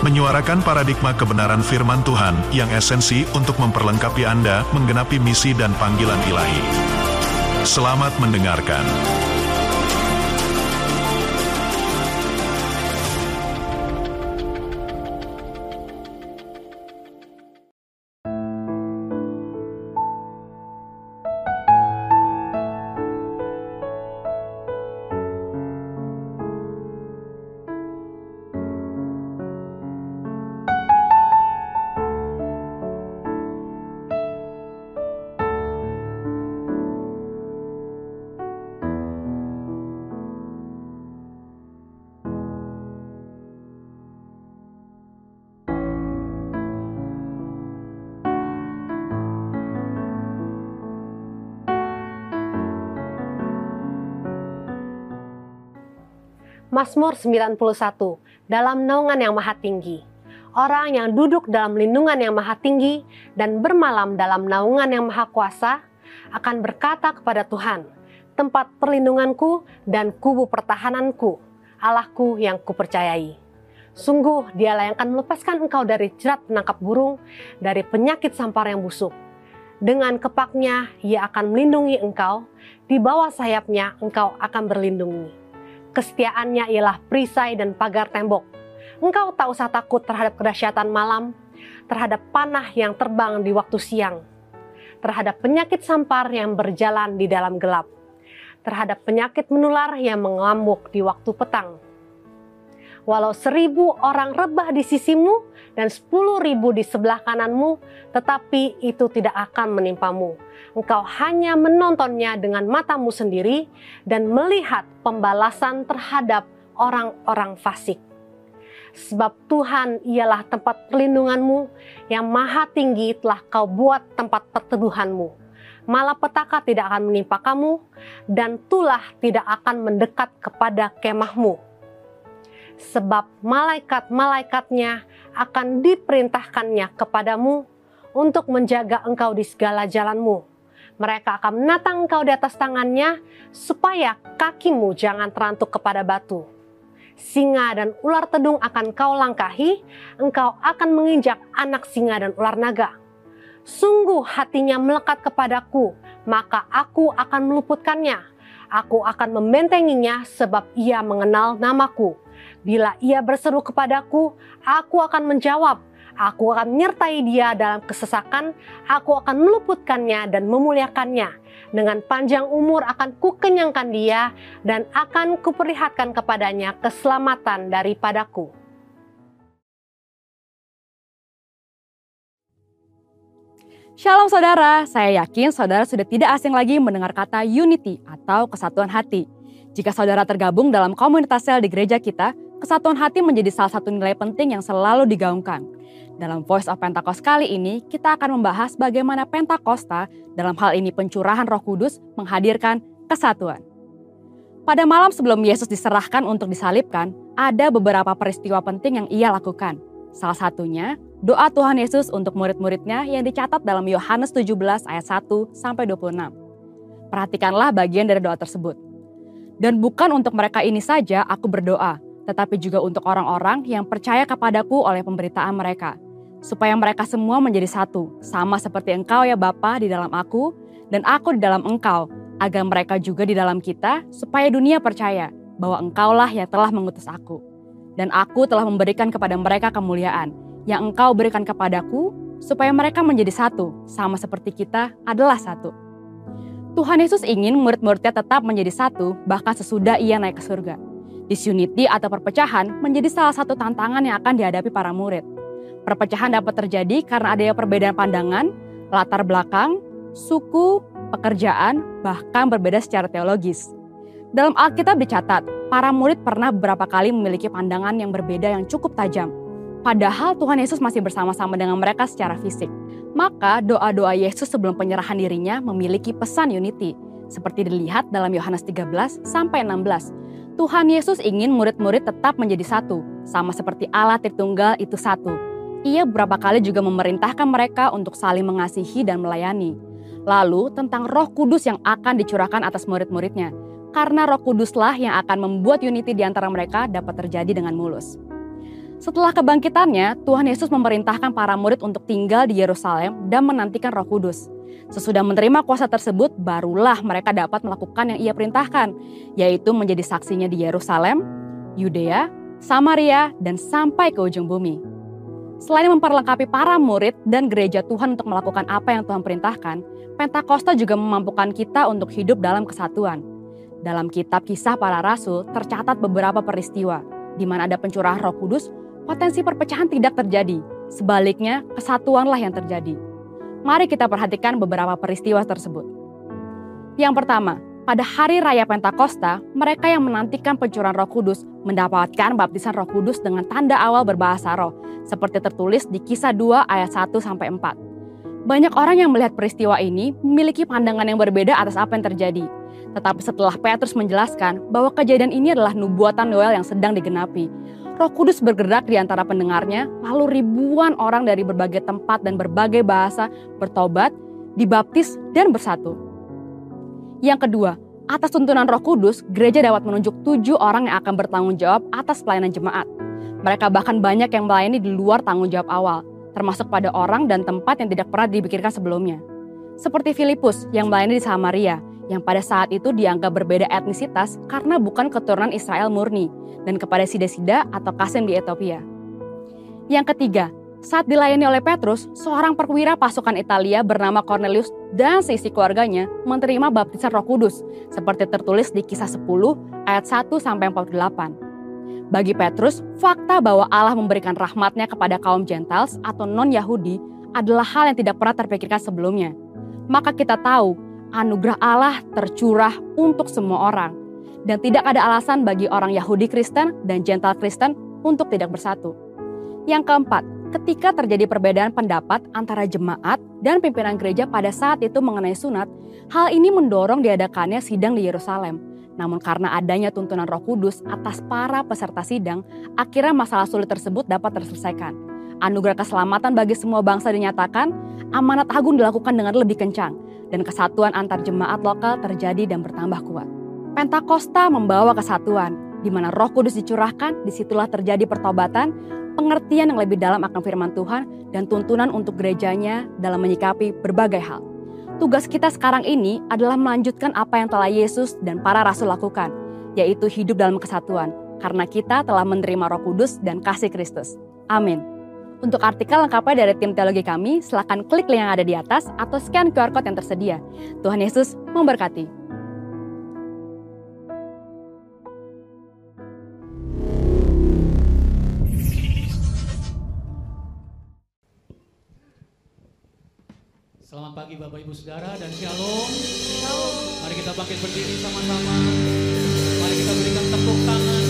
menyuarakan paradigma kebenaran firman Tuhan yang esensi untuk memperlengkapi Anda menggenapi misi dan panggilan ilahi. Selamat mendengarkan. Mazmur 91 dalam naungan yang maha tinggi. Orang yang duduk dalam lindungan yang maha tinggi dan bermalam dalam naungan yang maha kuasa akan berkata kepada Tuhan, tempat perlindunganku dan kubu pertahananku, Allahku yang kupercayai. Sungguh dialah yang akan melepaskan engkau dari jerat penangkap burung, dari penyakit sampar yang busuk. Dengan kepaknya ia akan melindungi engkau, di bawah sayapnya engkau akan berlindungi Kesetiaannya ialah perisai dan pagar tembok. Engkau tak usah takut terhadap kedahsyatan malam, terhadap panah yang terbang di waktu siang, terhadap penyakit sampar yang berjalan di dalam gelap, terhadap penyakit menular yang mengamuk di waktu petang walau seribu orang rebah di sisimu dan sepuluh ribu di sebelah kananmu, tetapi itu tidak akan menimpamu. Engkau hanya menontonnya dengan matamu sendiri dan melihat pembalasan terhadap orang-orang fasik. Sebab Tuhan ialah tempat perlindunganmu yang maha tinggi telah kau buat tempat perteduhanmu. Malapetaka tidak akan menimpa kamu dan tulah tidak akan mendekat kepada kemahmu sebab malaikat-malaikatnya akan diperintahkannya kepadamu untuk menjaga engkau di segala jalanmu. Mereka akan menatang engkau di atas tangannya supaya kakimu jangan terantuk kepada batu. Singa dan ular tedung akan kau langkahi, engkau akan menginjak anak singa dan ular naga. Sungguh hatinya melekat kepadaku, maka aku akan meluputkannya. Aku akan membentenginya sebab ia mengenal namaku Bila ia berseru kepadaku, aku akan menjawab. Aku akan menyertai dia dalam kesesakan, aku akan meluputkannya dan memuliakannya. Dengan panjang umur akan kukenyangkan dia dan akan kuperlihatkan kepadanya keselamatan daripadaku. Shalom saudara, saya yakin saudara sudah tidak asing lagi mendengar kata unity atau kesatuan hati. Jika saudara tergabung dalam komunitas sel di gereja kita, kesatuan hati menjadi salah satu nilai penting yang selalu digaungkan. Dalam Voice of Pentecost kali ini, kita akan membahas bagaimana Pentakosta, dalam hal ini pencurahan roh kudus, menghadirkan kesatuan. Pada malam sebelum Yesus diserahkan untuk disalibkan, ada beberapa peristiwa penting yang ia lakukan. Salah satunya, doa Tuhan Yesus untuk murid-muridnya yang dicatat dalam Yohanes 17 ayat 1 sampai 26. Perhatikanlah bagian dari doa tersebut. Dan bukan untuk mereka ini saja aku berdoa, tetapi juga untuk orang-orang yang percaya kepadaku oleh pemberitaan mereka, supaya mereka semua menjadi satu, sama seperti engkau ya Bapa di dalam aku, dan aku di dalam engkau, agar mereka juga di dalam kita, supaya dunia percaya bahwa engkaulah yang telah mengutus aku. Dan aku telah memberikan kepada mereka kemuliaan, yang engkau berikan kepadaku, supaya mereka menjadi satu, sama seperti kita adalah satu. Tuhan Yesus ingin murid-muridnya tetap menjadi satu, bahkan sesudah ia naik ke surga. Disunity atau perpecahan menjadi salah satu tantangan yang akan dihadapi para murid. Perpecahan dapat terjadi karena adanya perbedaan pandangan, latar belakang, suku, pekerjaan, bahkan berbeda secara teologis. Dalam Alkitab dicatat, para murid pernah beberapa kali memiliki pandangan yang berbeda yang cukup tajam. Padahal Tuhan Yesus masih bersama-sama dengan mereka secara fisik. Maka doa-doa Yesus sebelum penyerahan dirinya memiliki pesan unity, seperti dilihat dalam Yohanes 13 sampai 16. Tuhan Yesus ingin murid-murid tetap menjadi satu, sama seperti Allah Tritunggal itu satu. Ia beberapa kali juga memerintahkan mereka untuk saling mengasihi dan melayani. Lalu tentang roh kudus yang akan dicurahkan atas murid-muridnya. Karena roh kuduslah yang akan membuat unity di antara mereka dapat terjadi dengan mulus. Setelah kebangkitannya, Tuhan Yesus memerintahkan para murid untuk tinggal di Yerusalem dan menantikan roh kudus. Sesudah menerima kuasa tersebut, barulah mereka dapat melakukan yang ia perintahkan, yaitu menjadi saksinya di Yerusalem, Yudea, Samaria, dan sampai ke ujung bumi. Selain memperlengkapi para murid dan gereja Tuhan untuk melakukan apa yang Tuhan perintahkan, Pentakosta juga memampukan kita untuk hidup dalam kesatuan. Dalam kitab kisah para rasul tercatat beberapa peristiwa di mana ada pencurahan roh kudus, potensi perpecahan tidak terjadi. Sebaliknya, kesatuanlah yang terjadi. Mari kita perhatikan beberapa peristiwa tersebut. Yang pertama, pada hari raya Pentakosta, mereka yang menantikan pencurahan Roh Kudus mendapatkan baptisan Roh Kudus dengan tanda awal berbahasa roh, seperti tertulis di Kisah 2 ayat 1 sampai 4. Banyak orang yang melihat peristiwa ini memiliki pandangan yang berbeda atas apa yang terjadi. Tetapi setelah Petrus menjelaskan bahwa kejadian ini adalah nubuatan Noel yang sedang digenapi, Roh Kudus bergerak di antara pendengarnya, lalu ribuan orang dari berbagai tempat dan berbagai bahasa bertobat, dibaptis, dan bersatu. Yang kedua, atas tuntunan Roh Kudus, gereja dapat menunjuk tujuh orang yang akan bertanggung jawab atas pelayanan jemaat. Mereka bahkan banyak yang melayani di luar tanggung jawab awal, termasuk pada orang dan tempat yang tidak pernah dipikirkan sebelumnya. Seperti Filipus yang melayani di Samaria, yang pada saat itu dianggap berbeda etnisitas karena bukan keturunan Israel murni, dan kepada Sida-Sida atau Kasem di Ethiopia. Yang ketiga, saat dilayani oleh Petrus, seorang perwira pasukan Italia bernama Cornelius dan seisi keluarganya menerima baptisan roh kudus, seperti tertulis di kisah 10 ayat 1 sampai 48. Bagi Petrus, fakta bahwa Allah memberikan rahmatnya kepada kaum Gentiles atau non-Yahudi adalah hal yang tidak pernah terpikirkan sebelumnya. Maka kita tahu anugerah Allah tercurah untuk semua orang. Dan tidak ada alasan bagi orang Yahudi Kristen dan Gentile Kristen untuk tidak bersatu. Yang keempat, ketika terjadi perbedaan pendapat antara jemaat dan pimpinan gereja pada saat itu mengenai sunat, hal ini mendorong diadakannya sidang di Yerusalem namun karena adanya tuntunan roh kudus atas para peserta sidang, akhirnya masalah sulit tersebut dapat terselesaikan. Anugerah keselamatan bagi semua bangsa dinyatakan, amanat agung dilakukan dengan lebih kencang, dan kesatuan antar jemaat lokal terjadi dan bertambah kuat. Pentakosta membawa kesatuan, di mana roh kudus dicurahkan, di situlah terjadi pertobatan, pengertian yang lebih dalam akan firman Tuhan, dan tuntunan untuk gerejanya dalam menyikapi berbagai hal. Tugas kita sekarang ini adalah melanjutkan apa yang telah Yesus dan para rasul lakukan, yaitu hidup dalam kesatuan, karena kita telah menerima roh kudus dan kasih Kristus. Amin. Untuk artikel lengkapnya dari tim teologi kami, silakan klik link yang ada di atas atau scan QR Code yang tersedia. Tuhan Yesus memberkati. Selamat pagi Bapak Ibu Saudara dan Shalom. Mari kita bangkit berdiri sama-sama. Mari kita berikan tepuk tangan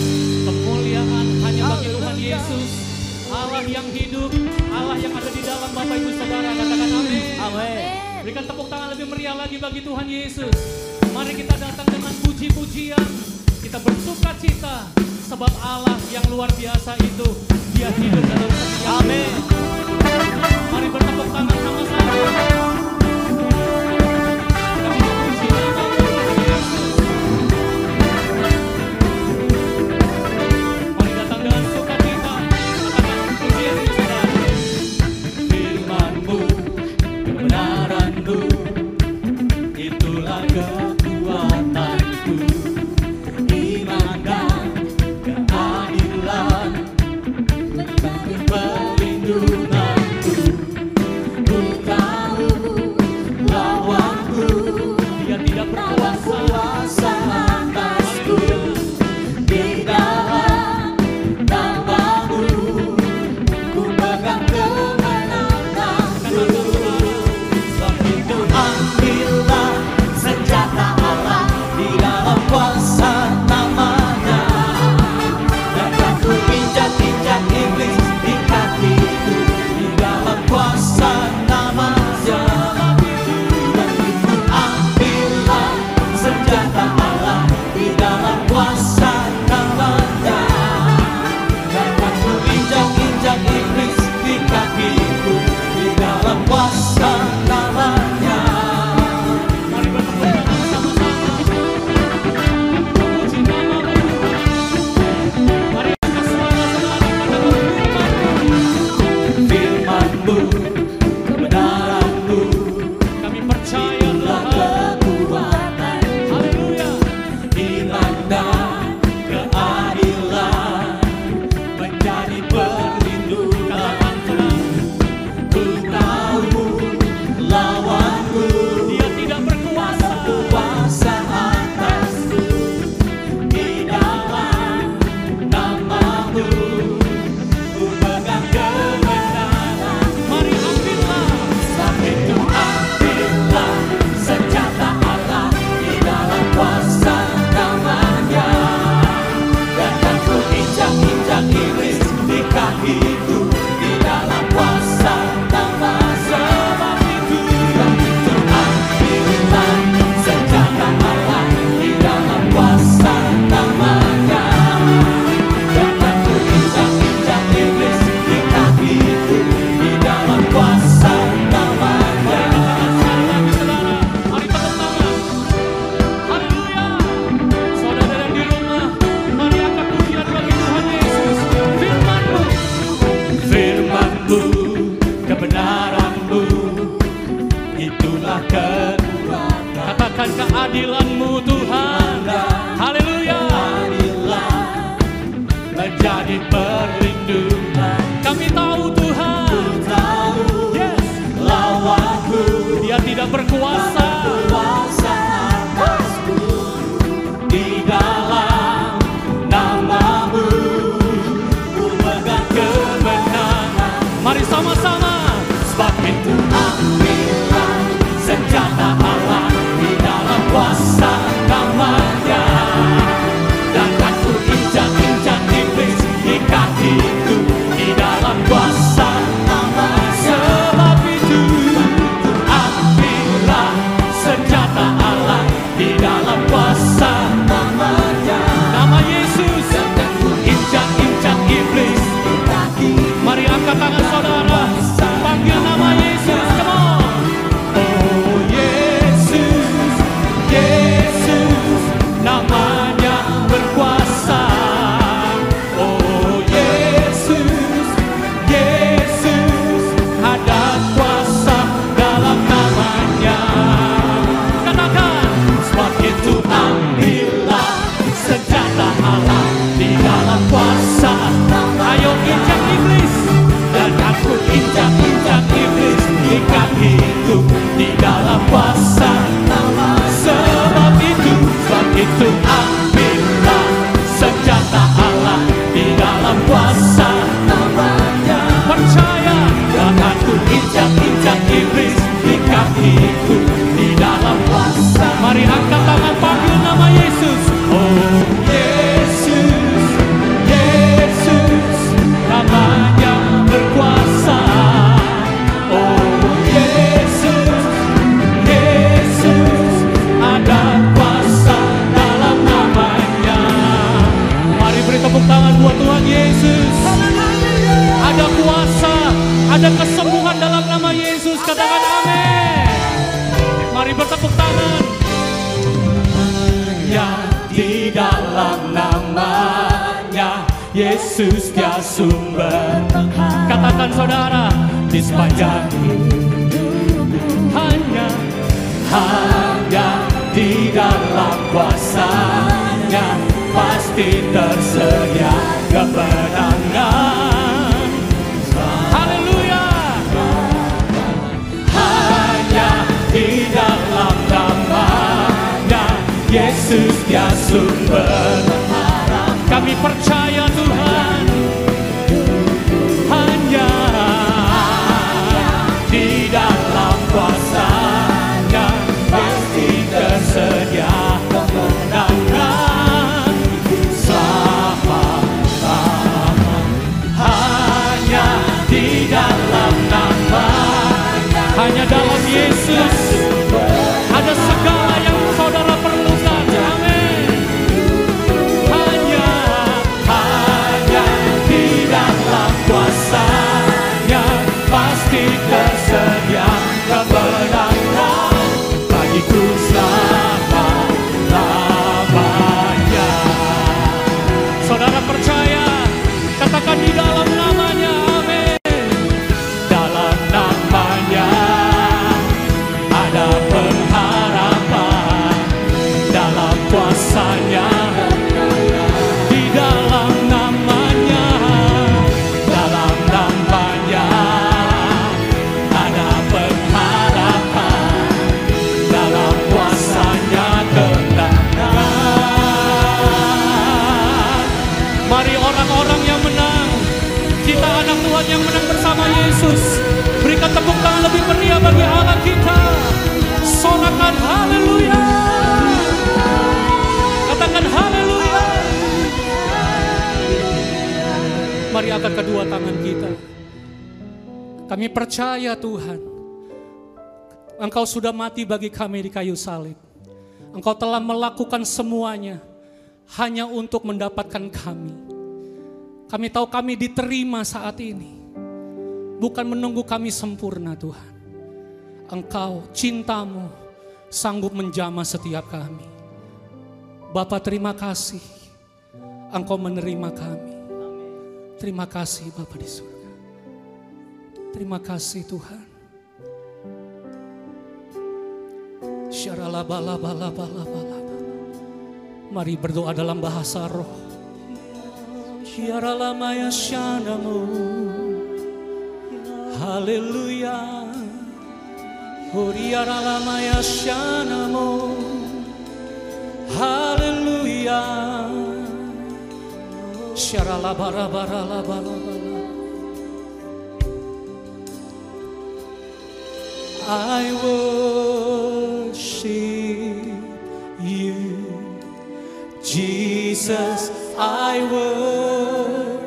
kemuliaan hanya bagi Tuhan Yesus. Allah yang hidup, Allah yang ada di dalam Bapak Ibu Saudara. Katakan amin. Amin. Berikan tepuk tangan lebih meriah lagi bagi Tuhan Yesus. Mari kita datang dengan puji-pujian. Kita bersuka cita sebab Allah yang luar biasa itu dia hidup dalam setiap Amin. Mari bertepuk tangan sama-sama. Yesus. Berikan tepuk tangan lebih meriah bagi Allah kita. Sorakan haleluya. Katakan haleluya. Mari angkat kedua tangan kita. Kami percaya Tuhan. Engkau sudah mati bagi kami di kayu salib. Engkau telah melakukan semuanya hanya untuk mendapatkan kami. Kami tahu kami diterima saat ini bukan menunggu kami sempurna Tuhan. Engkau cintamu sanggup menjama setiap kami. Bapak terima kasih. Engkau menerima kami. Terima kasih Bapak di surga. Terima kasih Tuhan. Mari berdoa dalam bahasa roh. Syaralamaya syanamu. Haleluya. Horiaralamaya syanamu. Haleluya. Syaralabarabarabalabala. I worship you, Jesus. I worship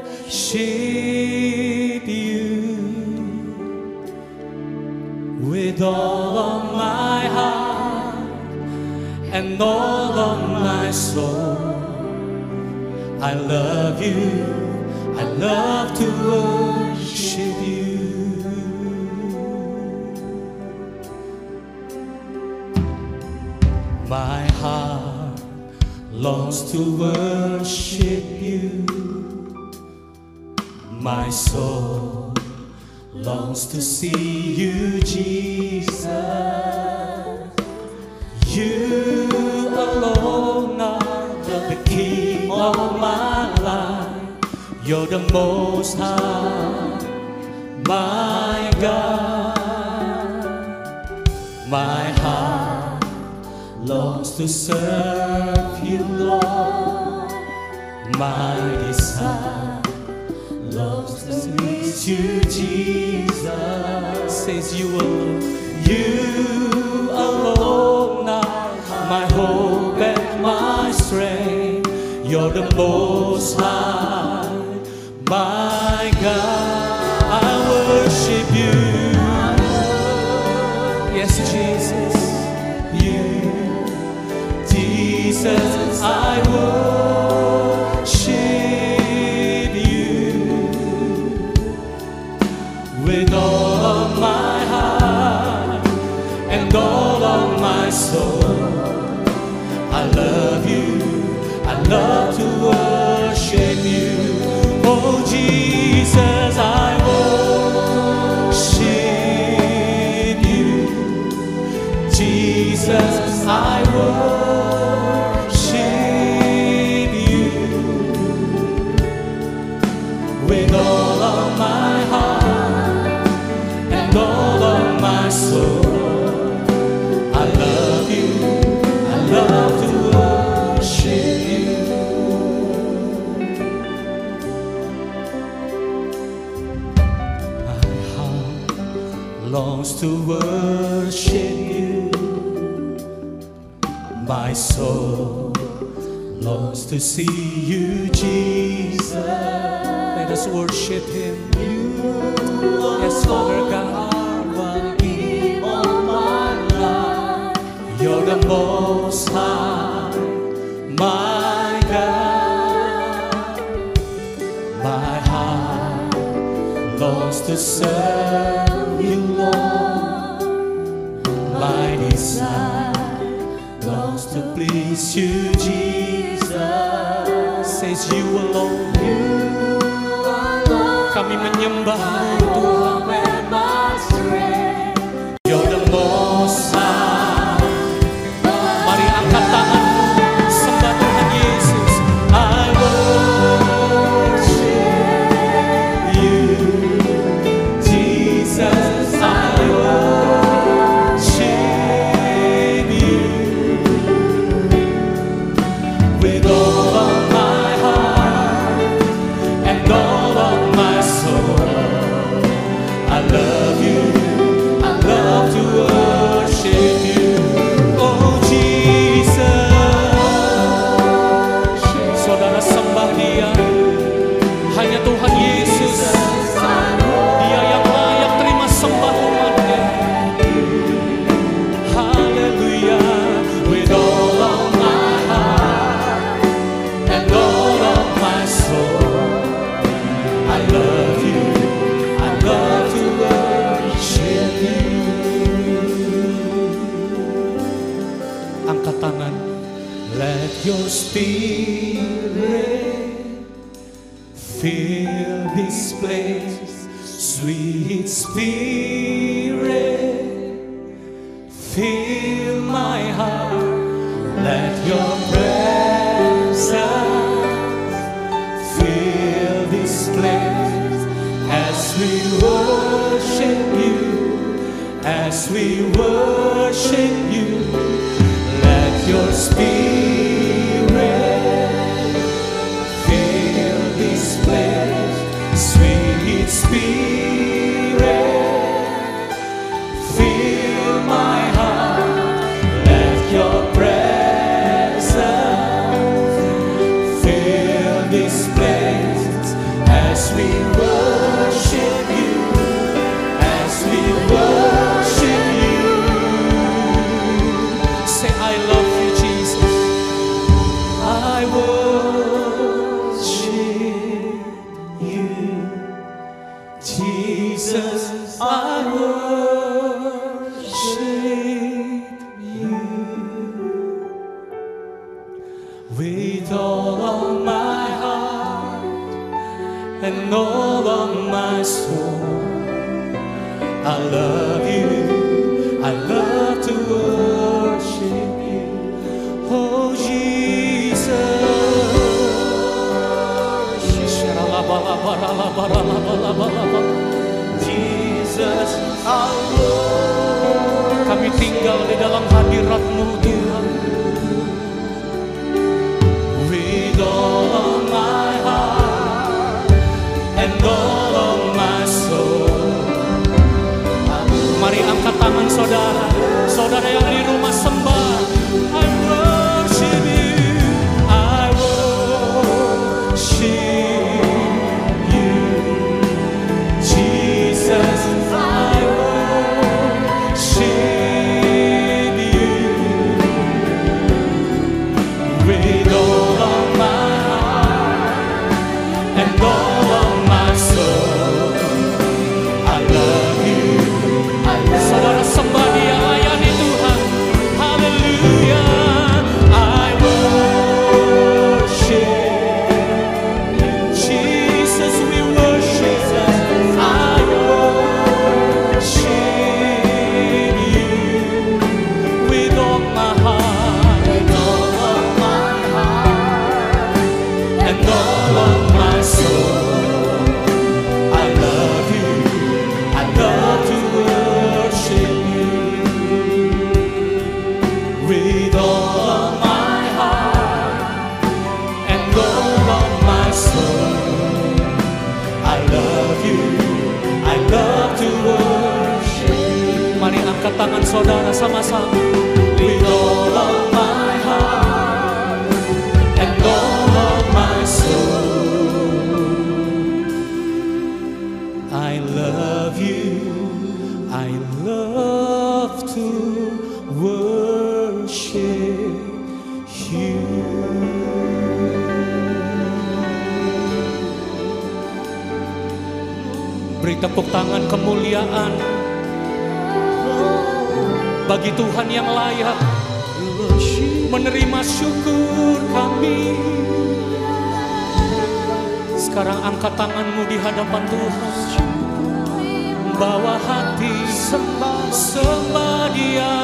with all of my heart and all of my soul. I love you. I love to worship you. My heart longs to worship you. My soul longs to see you, Jesus. You alone are the King of my life. You're the most high, my God. My heart longs to serve you, Lord. My desire longs meet you, Jesus. Says you alone, you alone are my hope and my strength. You're the most high, my God. I worship you. Yes, Jesus, you, Jesus, I worship love to worship you. Oh, Jesus, longs to worship you. My soul longs to see you, Jesus. Let us worship Him. You yes, Father God, in all my life. You're the most high, my God. My heart longs to serve to please you, Jesus. Says you alone, you alone. Kami menyembahmu, di dalam hadiratmu Tuhan saudara sama-sama. With all of my heart And all of my soul. I love you. I love to worship you. Beri tepuk tangan kemuliaan. Oh bagi Tuhan yang layak menerima syukur kami. Sekarang angkat tanganmu di hadapan Tuhan. Bawa hati sembah, sembah dia.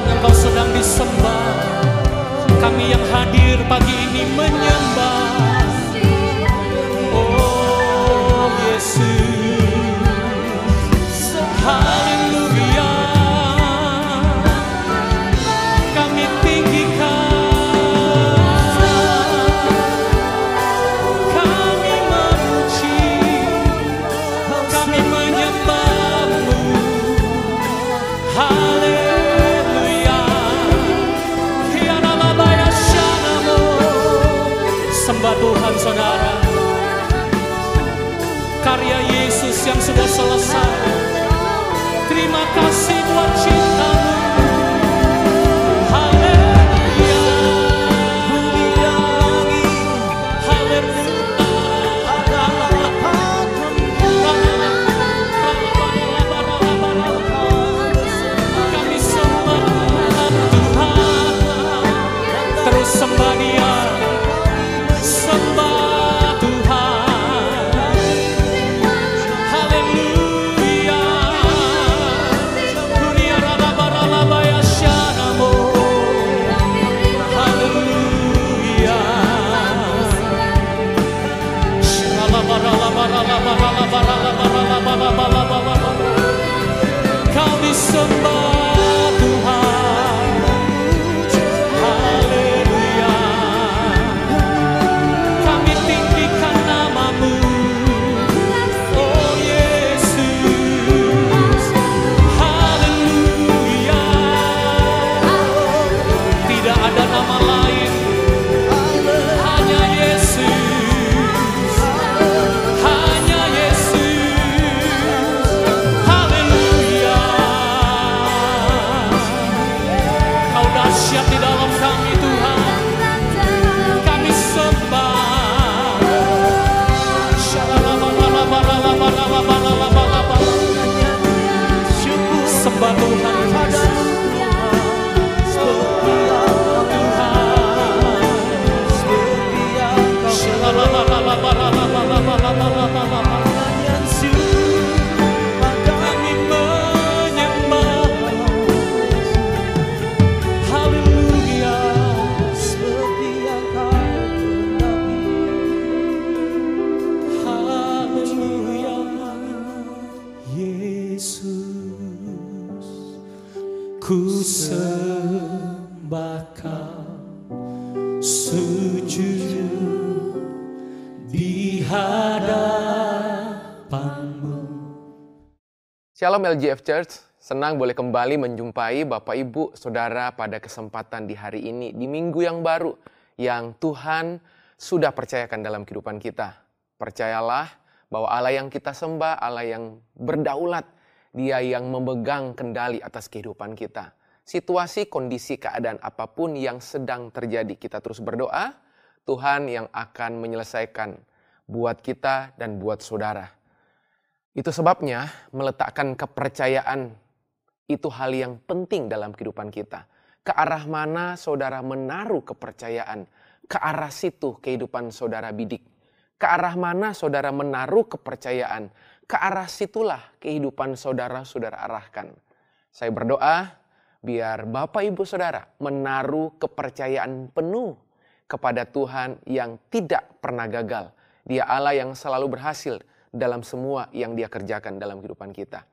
Tuhan Engkau sedang disembah. Kami yang hadir pagi ini menyembah. Selesai. Shalom LGF Church, senang boleh kembali menjumpai Bapak Ibu Saudara pada kesempatan di hari ini, di minggu yang baru yang Tuhan sudah percayakan dalam kehidupan kita. Percayalah bahwa Allah yang kita sembah, Allah yang berdaulat, Dia yang memegang kendali atas kehidupan kita. Situasi, kondisi, keadaan apa pun yang sedang terjadi, kita terus berdoa, Tuhan yang akan menyelesaikan buat kita dan buat saudara. Itu sebabnya meletakkan kepercayaan itu hal yang penting dalam kehidupan kita. Ke arah mana saudara menaruh kepercayaan, ke arah situ kehidupan saudara bidik. Ke arah mana saudara menaruh kepercayaan, ke arah situlah kehidupan saudara-saudara arahkan. Saya berdoa biar Bapak Ibu Saudara menaruh kepercayaan penuh kepada Tuhan yang tidak pernah gagal. Dia Allah yang selalu berhasil dalam semua yang dia kerjakan dalam kehidupan kita.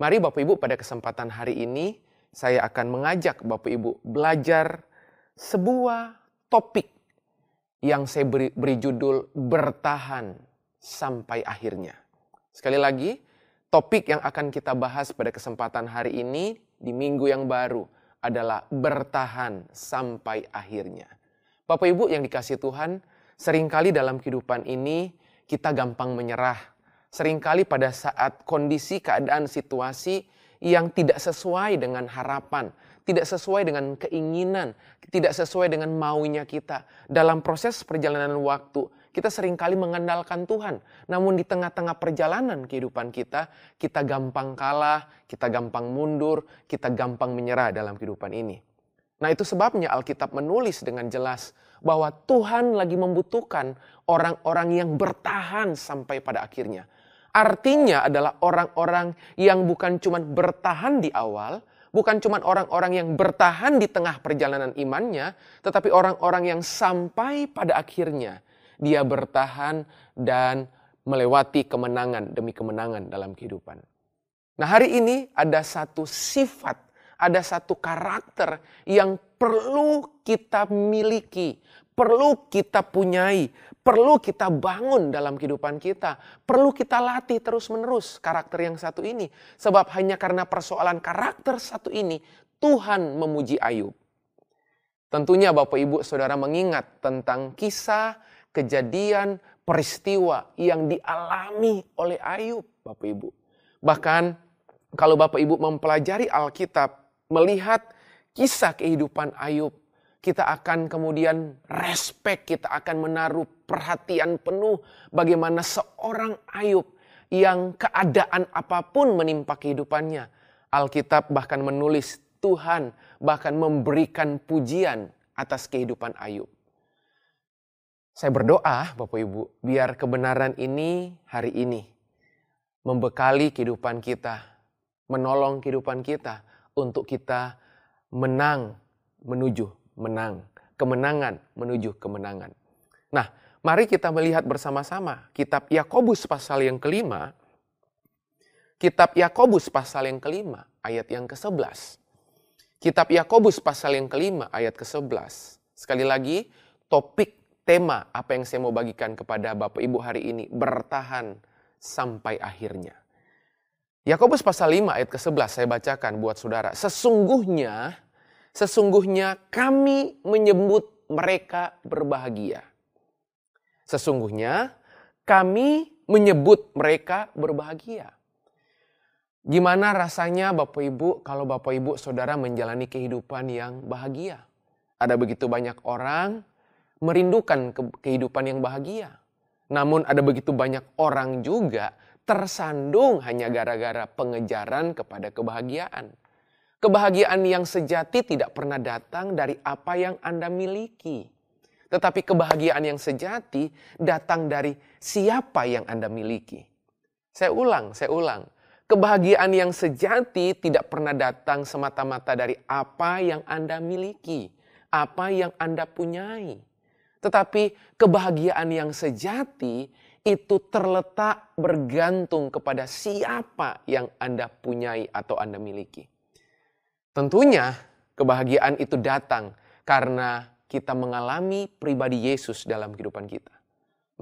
Mari Bapak Ibu pada kesempatan hari ini saya akan mengajak Bapak Ibu belajar sebuah topik yang saya beri, beri judul bertahan sampai akhirnya. Sekali lagi, topik yang akan kita bahas pada kesempatan hari ini di minggu yang baru adalah bertahan sampai akhirnya. Bapak Ibu yang dikasih Tuhan, sering kali dalam kehidupan ini kita gampang menyerah. Seringkali pada saat kondisi, keadaan, situasi yang tidak sesuai dengan harapan, tidak sesuai dengan keinginan, tidak sesuai dengan maunya kita. Dalam proses perjalanan waktu, kita sering kali mengandalkan Tuhan. Namun di tengah-tengah perjalanan kehidupan kita, kita gampang kalah, kita gampang mundur, kita gampang menyerah dalam kehidupan ini. Nah itu sebabnya Alkitab menulis dengan jelas bahwa Tuhan lagi membutuhkan orang-orang yang bertahan sampai pada akhirnya. Artinya adalah orang-orang yang bukan cuma bertahan di awal, bukan cuma orang-orang yang bertahan di tengah perjalanan imannya, tetapi orang-orang yang sampai pada akhirnya dia bertahan dan melewati kemenangan demi kemenangan dalam kehidupan. Nah, hari ini ada satu sifat, ada satu karakter yang perlu kita miliki, perlu kita punyai, perlu kita bangun dalam kehidupan kita, perlu kita latih terus-menerus karakter yang satu ini. Sebab hanya karena persoalan karakter satu ini, Tuhan memuji Ayub. Tentunya Bapak Ibu Saudara mengingat tentang kisah kejadian, peristiwa yang dialami oleh Ayub, Bapak Ibu. Bahkan kalau Bapak Ibu mempelajari Alkitab, melihat kisah kehidupan Ayub, kita akan kemudian respect, kita akan menaruh perhatian penuh bagaimana seorang Ayub yang keadaan apa pun menimpa kehidupannya. Alkitab bahkan menulis Tuhan bahkan memberikan pujian atas kehidupan Ayub. Saya berdoa Bapak Ibu, biar kebenaran ini hari ini membekali kehidupan kita, menolong kehidupan kita untuk kita menang menuju menang. Kemenangan menuju kemenangan. Nah, mari kita melihat bersama-sama kitab Yakobus pasal yang kelima. Kitab Yakobus pasal yang kelima ayat yang ke-11. Kitab Yakobus pasal yang kelima ayat ke-11. Sekali lagi, topik tema apa yang saya mau bagikan kepada Bapak Ibu hari ini, bertahan sampai akhirnya. Yakobus pasal 5 ayat ke-11 saya bacakan buat saudara. Sesungguhnya Sesungguhnya kami menyebut mereka berbahagia. Sesungguhnya kami menyebut mereka berbahagia. Gimana rasanya Bapak Ibu kalau Bapak Ibu Saudara menjalani kehidupan yang bahagia? Ada begitu banyak orang merindukan ke kehidupan yang bahagia. Namun ada begitu banyak orang juga tersandung hanya gara-gara pengejaran kepada kebahagiaan. Kebahagiaan yang sejati tidak pernah datang dari apa yang Anda miliki. Tetapi kebahagiaan yang sejati datang dari siapa yang Anda miliki. Saya ulang, saya ulang. Kebahagiaan yang sejati tidak pernah datang semata-mata dari apa yang Anda miliki, apa yang Anda punyai. Tetapi kebahagiaan yang sejati itu terletak bergantung kepada siapa yang Anda punyai atau Anda miliki. Tentunya kebahagiaan itu datang karena kita mengalami pribadi Yesus dalam kehidupan kita.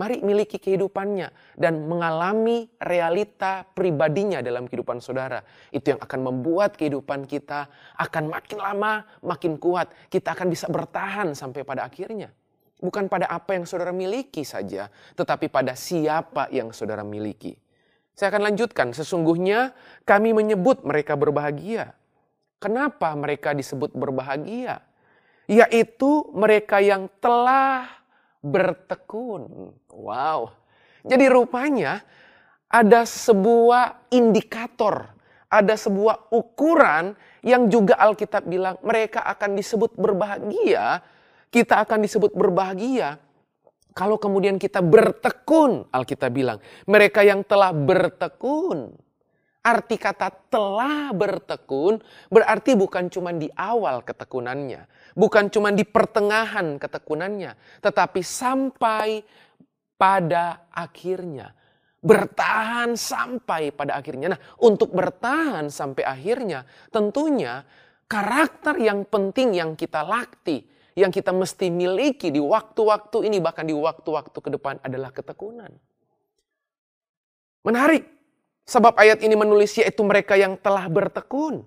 Mari miliki kehidupannya dan mengalami realita pribadinya dalam kehidupan saudara. Itu yang akan membuat kehidupan kita akan makin lama makin kuat. Kita akan bisa bertahan sampai pada akhirnya. Bukan pada apa yang saudara miliki saja, tetapi pada siapa yang saudara miliki. Saya akan lanjutkan, sesungguhnya kami menyebut mereka berbahagia Kenapa mereka disebut berbahagia? Yaitu mereka yang telah bertekun. Wow. Jadi rupanya ada sebuah indikator, ada sebuah ukuran yang juga Alkitab bilang mereka akan disebut berbahagia, kita akan disebut berbahagia kalau kemudian kita bertekun, Alkitab bilang, mereka yang telah bertekun. Arti kata telah bertekun berarti bukan cuma di awal ketekunannya, bukan cuma di pertengahan ketekunannya, tetapi sampai pada akhirnya. Bertahan sampai pada akhirnya. Nah, untuk bertahan sampai akhirnya, tentunya karakter yang penting yang kita lakti, yang kita mesti miliki di waktu-waktu ini, bahkan di waktu-waktu ke depan adalah ketekunan. Menarik, Sebab ayat ini menulis yaitu mereka yang telah bertekun.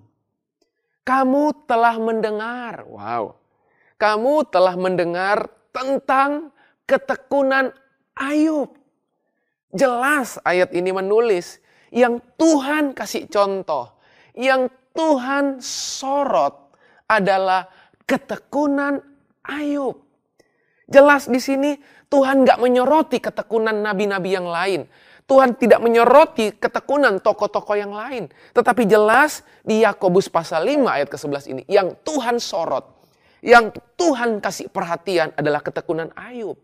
Kamu telah mendengar, wow. Kamu telah mendengar tentang ketekunan Ayub. Jelas ayat ini menulis yang Tuhan kasih contoh, yang Tuhan sorot adalah ketekunan Ayub. Jelas di sini Tuhan gak menyoroti ketekunan nabi-nabi yang lain. Tuhan tidak menyoroti ketekunan tokoh-tokoh yang lain. Tetapi jelas di Yakobus pasal 5 ayat ke-11 ini. Yang Tuhan sorot. Yang Tuhan kasih perhatian adalah ketekunan Ayub.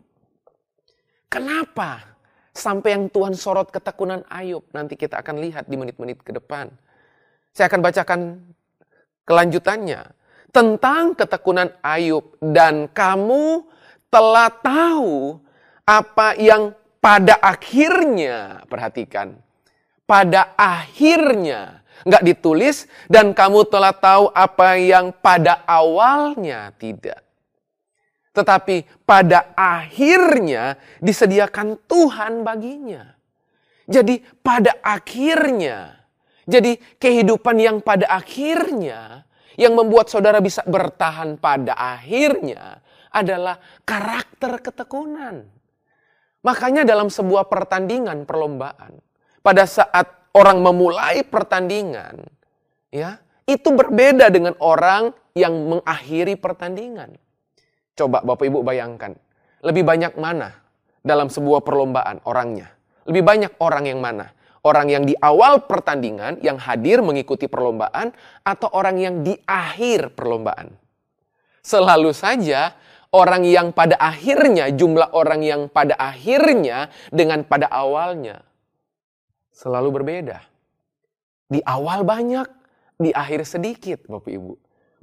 Kenapa? Sampai yang Tuhan sorot ketekunan Ayub. Nanti kita akan lihat di menit-menit ke depan. Saya akan bacakan kelanjutannya. Tentang ketekunan Ayub. Dan kamu telah tahu apa yang pada akhirnya, perhatikan, pada akhirnya, nggak ditulis dan kamu telah tahu apa yang pada awalnya tidak. Tetapi pada akhirnya disediakan Tuhan baginya. Jadi pada akhirnya, jadi kehidupan yang pada akhirnya, yang membuat saudara bisa bertahan pada akhirnya adalah karakter ketekunan Makanya dalam sebuah pertandingan perlombaan, pada saat orang memulai pertandingan, ya, itu berbeda dengan orang yang mengakhiri pertandingan. Coba Bapak Ibu bayangkan, lebih banyak mana dalam sebuah perlombaan orangnya? Lebih banyak orang yang mana? Orang yang di awal pertandingan yang hadir mengikuti perlombaan atau orang yang di akhir perlombaan? Selalu saja orang yang pada akhirnya, jumlah orang yang pada akhirnya dengan pada awalnya selalu berbeda. Di awal banyak, di akhir sedikit, Bapak Ibu.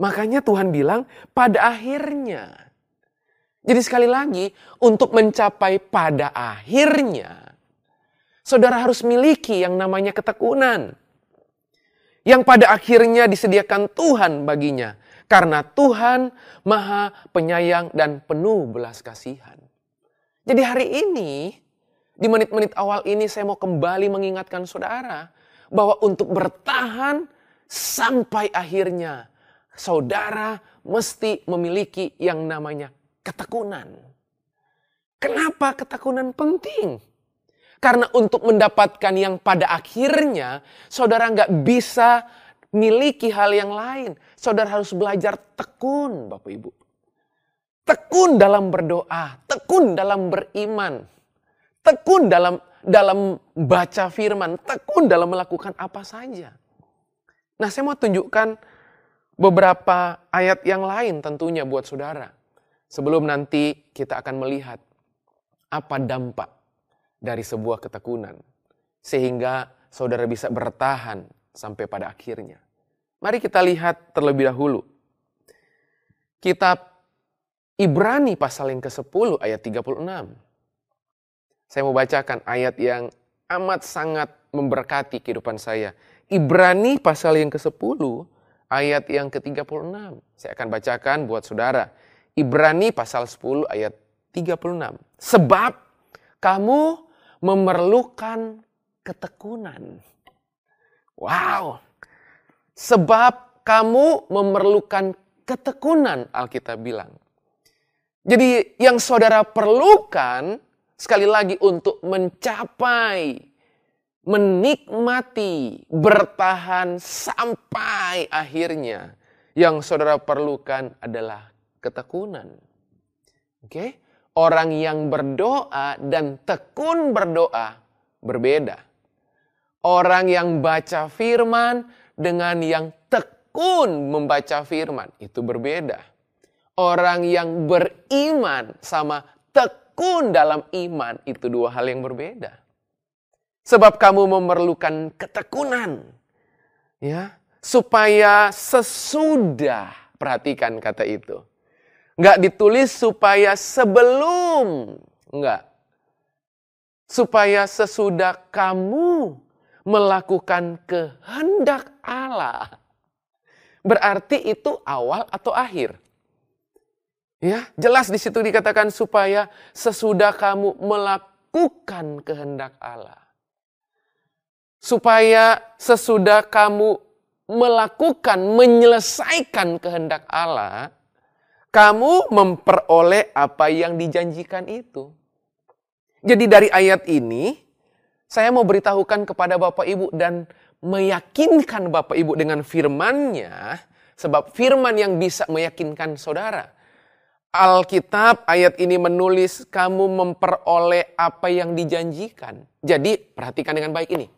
Makanya Tuhan bilang pada akhirnya. Jadi sekali lagi, untuk mencapai pada akhirnya, saudara harus miliki yang namanya ketekunan. Yang pada akhirnya disediakan Tuhan baginya. Karena Tuhan maha penyayang dan penuh belas kasihan. Jadi hari ini, di menit-menit awal ini saya mau kembali mengingatkan saudara. Bahwa untuk bertahan sampai akhirnya, saudara mesti memiliki yang namanya ketekunan. Kenapa ketekunan penting? Karena untuk mendapatkan yang pada akhirnya, saudara nggak bisa miliki hal yang lain. Saudara harus belajar tekun, Bapak Ibu. Tekun dalam berdoa, tekun dalam beriman, tekun dalam dalam baca firman, tekun dalam melakukan apa saja. Nah, saya mau tunjukkan beberapa ayat yang lain tentunya buat saudara. Sebelum nanti kita akan melihat apa dampak dari sebuah ketekunan. Sehingga saudara bisa bertahan sampai pada akhirnya. Mari kita lihat terlebih dahulu. Kitab Ibrani pasal yang ke-10 ayat 36. Saya mau bacakan ayat yang amat sangat memberkati kehidupan saya. Ibrani pasal yang ke-10 ayat yang ke-36. Saya akan bacakan buat saudara. Ibrani pasal 10 ayat 36. Sebab kamu memerlukan ketekunan. Wow. Sebab kamu memerlukan ketekunan, Alkitab bilang. Jadi yang saudara perlukan sekali lagi untuk mencapai, menikmati, bertahan sampai akhirnya. Yang saudara perlukan adalah ketekunan. Oke? Orang yang berdoa dan tekun berdoa berbeda. Orang yang baca firman dengan yang tekun membaca firman itu berbeda. Orang yang beriman sama tekun dalam iman itu dua hal yang berbeda. Sebab kamu memerlukan ketekunan. Ya, supaya sesudah perhatikan kata itu. Enggak ditulis supaya sebelum, enggak. Supaya sesudah kamu melakukan kehendak Allah. Berarti itu awal atau akhir. Ya, jelas di situ dikatakan supaya sesudah kamu melakukan kehendak Allah. Supaya sesudah kamu melakukan, menyelesaikan kehendak Allah, kamu memperoleh apa yang dijanjikan itu. Jadi dari ayat ini, saya mau beritahukan kepada Bapak Ibu dan meyakinkan Bapak Ibu dengan firmannya, sebab firman yang bisa meyakinkan saudara. Alkitab ayat ini menulis kamu memperoleh apa yang dijanjikan. Jadi perhatikan dengan baik ini.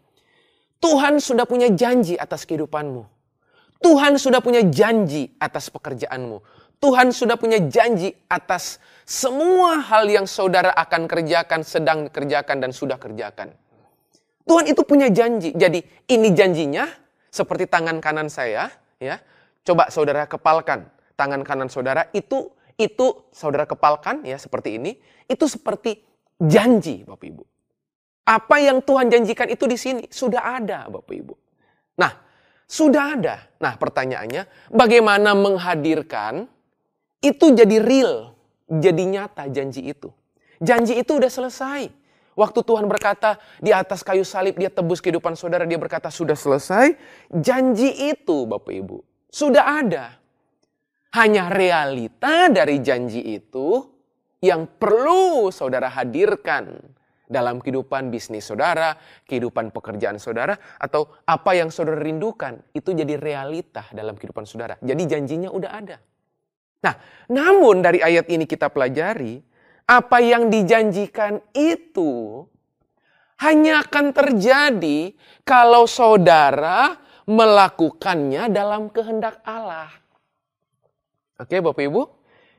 Tuhan sudah punya janji atas kehidupanmu. Tuhan sudah punya janji atas pekerjaanmu. Tuhan sudah punya janji atas semua hal yang saudara akan kerjakan, sedang kerjakan, dan sudah kerjakan. Tuhan itu punya janji. Jadi ini janjinya seperti tangan kanan saya, ya. Coba saudara kepalkan tangan kanan saudara itu itu saudara kepalkan ya seperti ini, itu seperti janji Bapak Ibu. Apa yang Tuhan janjikan itu di sini sudah ada Bapak Ibu. Nah, sudah ada. Nah, pertanyaannya bagaimana menghadirkan itu jadi real, jadi nyata janji itu. Janji itu udah selesai. Waktu Tuhan berkata di atas kayu salib dia tebus kehidupan saudara, dia berkata sudah selesai. Janji itu Bapak Ibu sudah ada. Hanya realita dari janji itu yang perlu saudara hadirkan dalam kehidupan bisnis saudara, kehidupan pekerjaan saudara, atau apa yang saudara rindukan, itu jadi realita dalam kehidupan saudara. Jadi janjinya udah ada. Nah, namun dari ayat ini kita pelajari, apa yang dijanjikan itu hanya akan terjadi kalau saudara melakukannya dalam kehendak Allah. Oke, Bapak Ibu,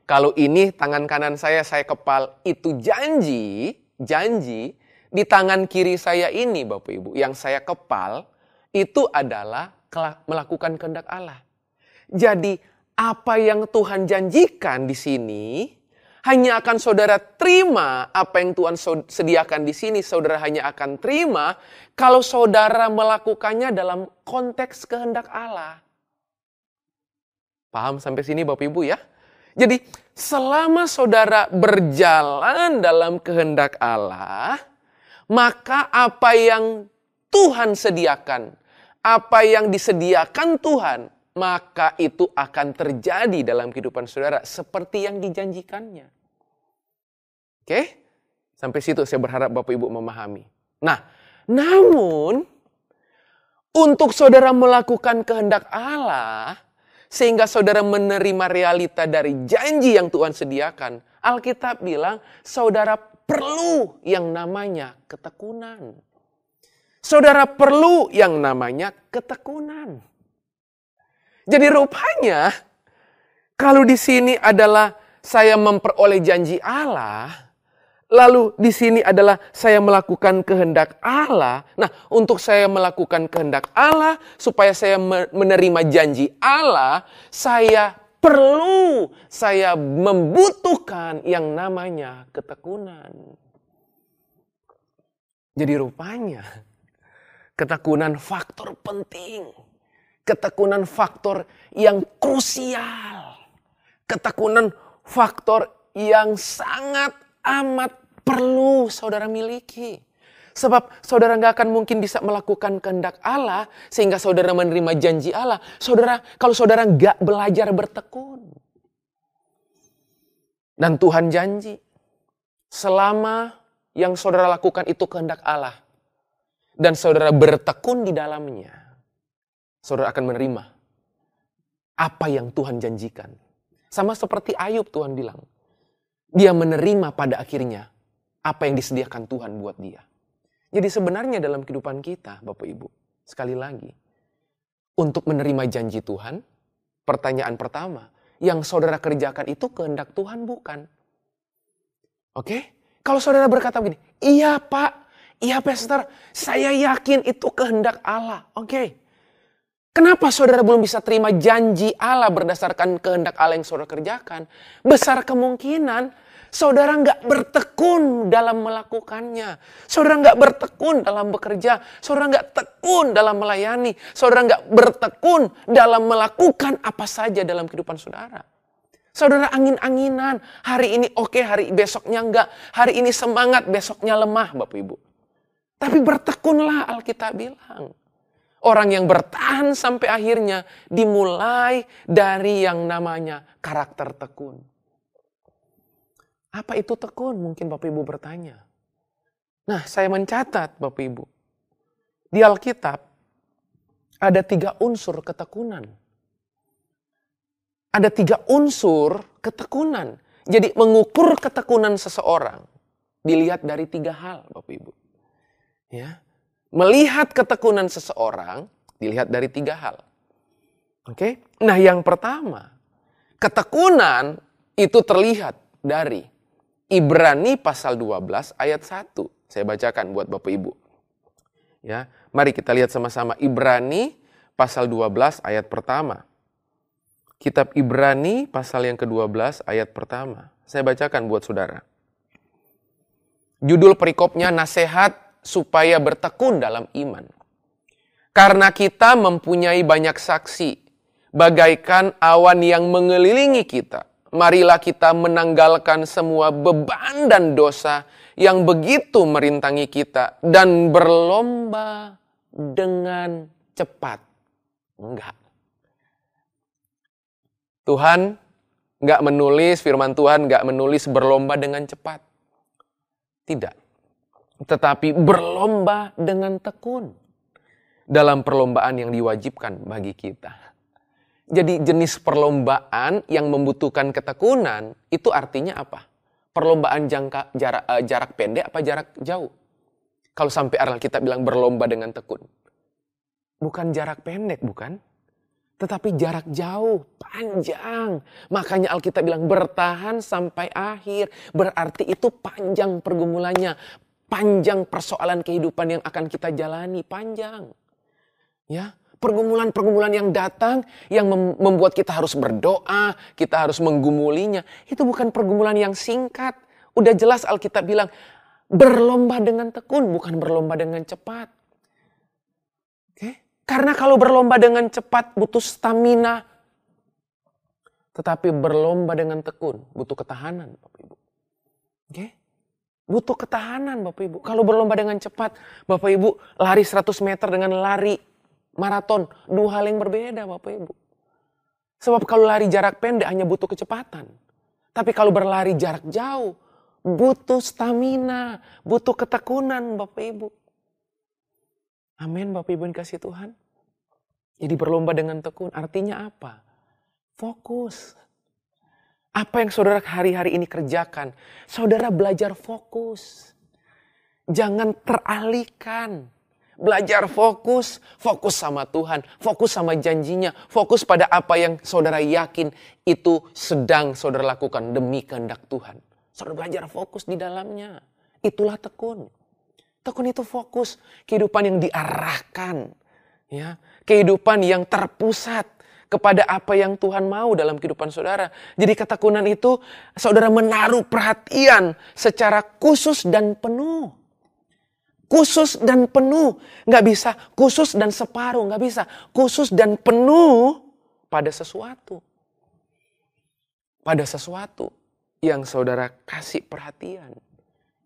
kalau ini tangan kanan saya, saya kepal, itu janji, janji di tangan kiri saya ini, Bapak Ibu, yang saya kepal, itu adalah melakukan kehendak Allah. Jadi, apa yang Tuhan janjikan di sini, hanya akan saudara terima apa yang Tuhan sediakan di sini, saudara hanya akan terima kalau saudara melakukannya dalam konteks kehendak Allah. Paham sampai sini Bapak Ibu ya? Jadi selama saudara berjalan dalam kehendak Allah, maka apa yang Tuhan sediakan, apa yang disediakan Tuhan, maka itu akan terjadi dalam kehidupan saudara seperti yang dijanjikannya. Oke? Sampai situ saya berharap Bapak Ibu memahami. Nah, namun untuk saudara melakukan kehendak Allah sehingga saudara menerima realita dari janji yang Tuhan sediakan, Alkitab bilang saudara perlu yang namanya ketekunan. Saudara perlu yang namanya ketekunan. Jadi rupanya kalau di sini adalah saya memperoleh janji Allah, lalu di sini adalah saya melakukan kehendak Allah. Nah, untuk saya melakukan kehendak Allah supaya saya menerima janji Allah, saya perlu saya membutuhkan yang namanya ketekunan. Jadi rupanya ketekunan faktor penting Ketekunan faktor yang krusial. Ketekunan faktor yang sangat amat perlu saudara miliki. Sebab saudara nggak akan mungkin bisa melakukan kehendak Allah sehingga saudara menerima janji Allah. Saudara, kalau saudara nggak belajar bertekun. Dan Tuhan janji, selama yang saudara lakukan itu kehendak Allah. Dan saudara bertekun di dalamnya saudara akan menerima apa yang Tuhan janjikan. Sama seperti Ayub Tuhan bilang. Dia menerima pada akhirnya apa yang disediakan Tuhan buat dia. Jadi sebenarnya dalam kehidupan kita, Bapak Ibu, sekali lagi, untuk menerima janji Tuhan, pertanyaan pertama, yang saudara kerjakan itu kehendak Tuhan bukan? Oke? Kalau saudara berkata begini, iya Pak, iya Pastor, saya yakin itu kehendak Allah. Oke, Kenapa saudara belum bisa terima janji Allah berdasarkan kehendak Allah yang saudara kerjakan? Besar kemungkinan saudara nggak bertekun dalam melakukannya. Saudara nggak bertekun dalam bekerja. Saudara nggak tekun dalam melayani. Saudara nggak bertekun dalam melakukan apa saja dalam kehidupan saudara. Saudara angin-anginan. Hari ini oke, hari besoknya enggak. Hari ini semangat, besoknya lemah Bapak Ibu. Tapi bertekunlah Alkitab bilang. Orang yang bertahan sampai akhirnya dimulai dari yang namanya karakter tekun. Apa itu tekun? Mungkin Bapak Ibu bertanya. Nah, saya mencatat Bapak Ibu. Di Alkitab ada tiga unsur ketekunan. Ada tiga unsur ketekunan. Jadi mengukur ketekunan seseorang dilihat dari tiga hal Bapak Ibu. Ya, Melihat ketekunan seseorang dilihat dari tiga hal. Oke, nah yang pertama, ketekunan itu terlihat dari Ibrani pasal 12 ayat 1. Saya bacakan buat Bapak Ibu. Ya, mari kita lihat sama-sama Ibrani pasal 12 ayat pertama. Kitab Ibrani pasal yang ke-12 ayat pertama. Saya bacakan buat saudara. Judul perikopnya nasihat supaya bertekun dalam iman. Karena kita mempunyai banyak saksi, bagaikan awan yang mengelilingi kita. Marilah kita menanggalkan semua beban dan dosa yang begitu merintangi kita dan berlomba dengan cepat. Enggak. Tuhan Nggak menulis firman Tuhan, nggak menulis berlomba dengan cepat. Tidak. Tetapi berlomba dengan tekun. Dalam perlombaan yang diwajibkan bagi kita. Jadi jenis perlombaan yang membutuhkan ketekunan itu artinya apa? Perlombaan jangka, jarak, uh, jarak pendek apa jarak jauh? Kalau sampai kita bilang berlomba dengan tekun. Bukan jarak pendek, bukan? Tetapi jarak jauh, panjang. Makanya Alkitab bilang bertahan sampai akhir. Berarti itu panjang pergumulannya. Panjang persoalan kehidupan yang akan kita jalani, panjang. Ya, pergumulan-pergumulan yang datang yang membuat kita harus berdoa, kita harus menggumulinya. Itu bukan pergumulan yang singkat. Udah jelas Alkitab bilang berlomba dengan tekun, bukan berlomba dengan cepat. Oke? Karena kalau berlomba dengan cepat butuh stamina. Tetapi berlomba dengan tekun butuh ketahanan Bapak Ibu. Oke? Butuh ketahanan Bapak Ibu. Kalau berlomba dengan cepat, Bapak Ibu lari 100 meter dengan lari maraton. Dua hal yang berbeda Bapak Ibu. Sebab kalau lari jarak pendek hanya butuh kecepatan. Tapi kalau berlari jarak jauh, butuh stamina, butuh ketekunan Bapak Ibu. Amin Bapak Ibu yang kasih Tuhan. Jadi berlomba dengan tekun artinya apa? Fokus. Apa yang saudara hari-hari ini kerjakan? Saudara belajar fokus. Jangan teralihkan. Belajar fokus, fokus sama Tuhan, fokus sama janjinya, fokus pada apa yang saudara yakin itu sedang saudara lakukan demi kehendak Tuhan. Saudara belajar fokus di dalamnya. Itulah tekun. Tekun itu fokus, kehidupan yang diarahkan, ya, kehidupan yang terpusat kepada apa yang Tuhan mau dalam kehidupan saudara. Jadi ketekunan itu saudara menaruh perhatian secara khusus dan penuh. Khusus dan penuh. Nggak bisa khusus dan separuh. Nggak bisa khusus dan penuh pada sesuatu. Pada sesuatu yang saudara kasih perhatian.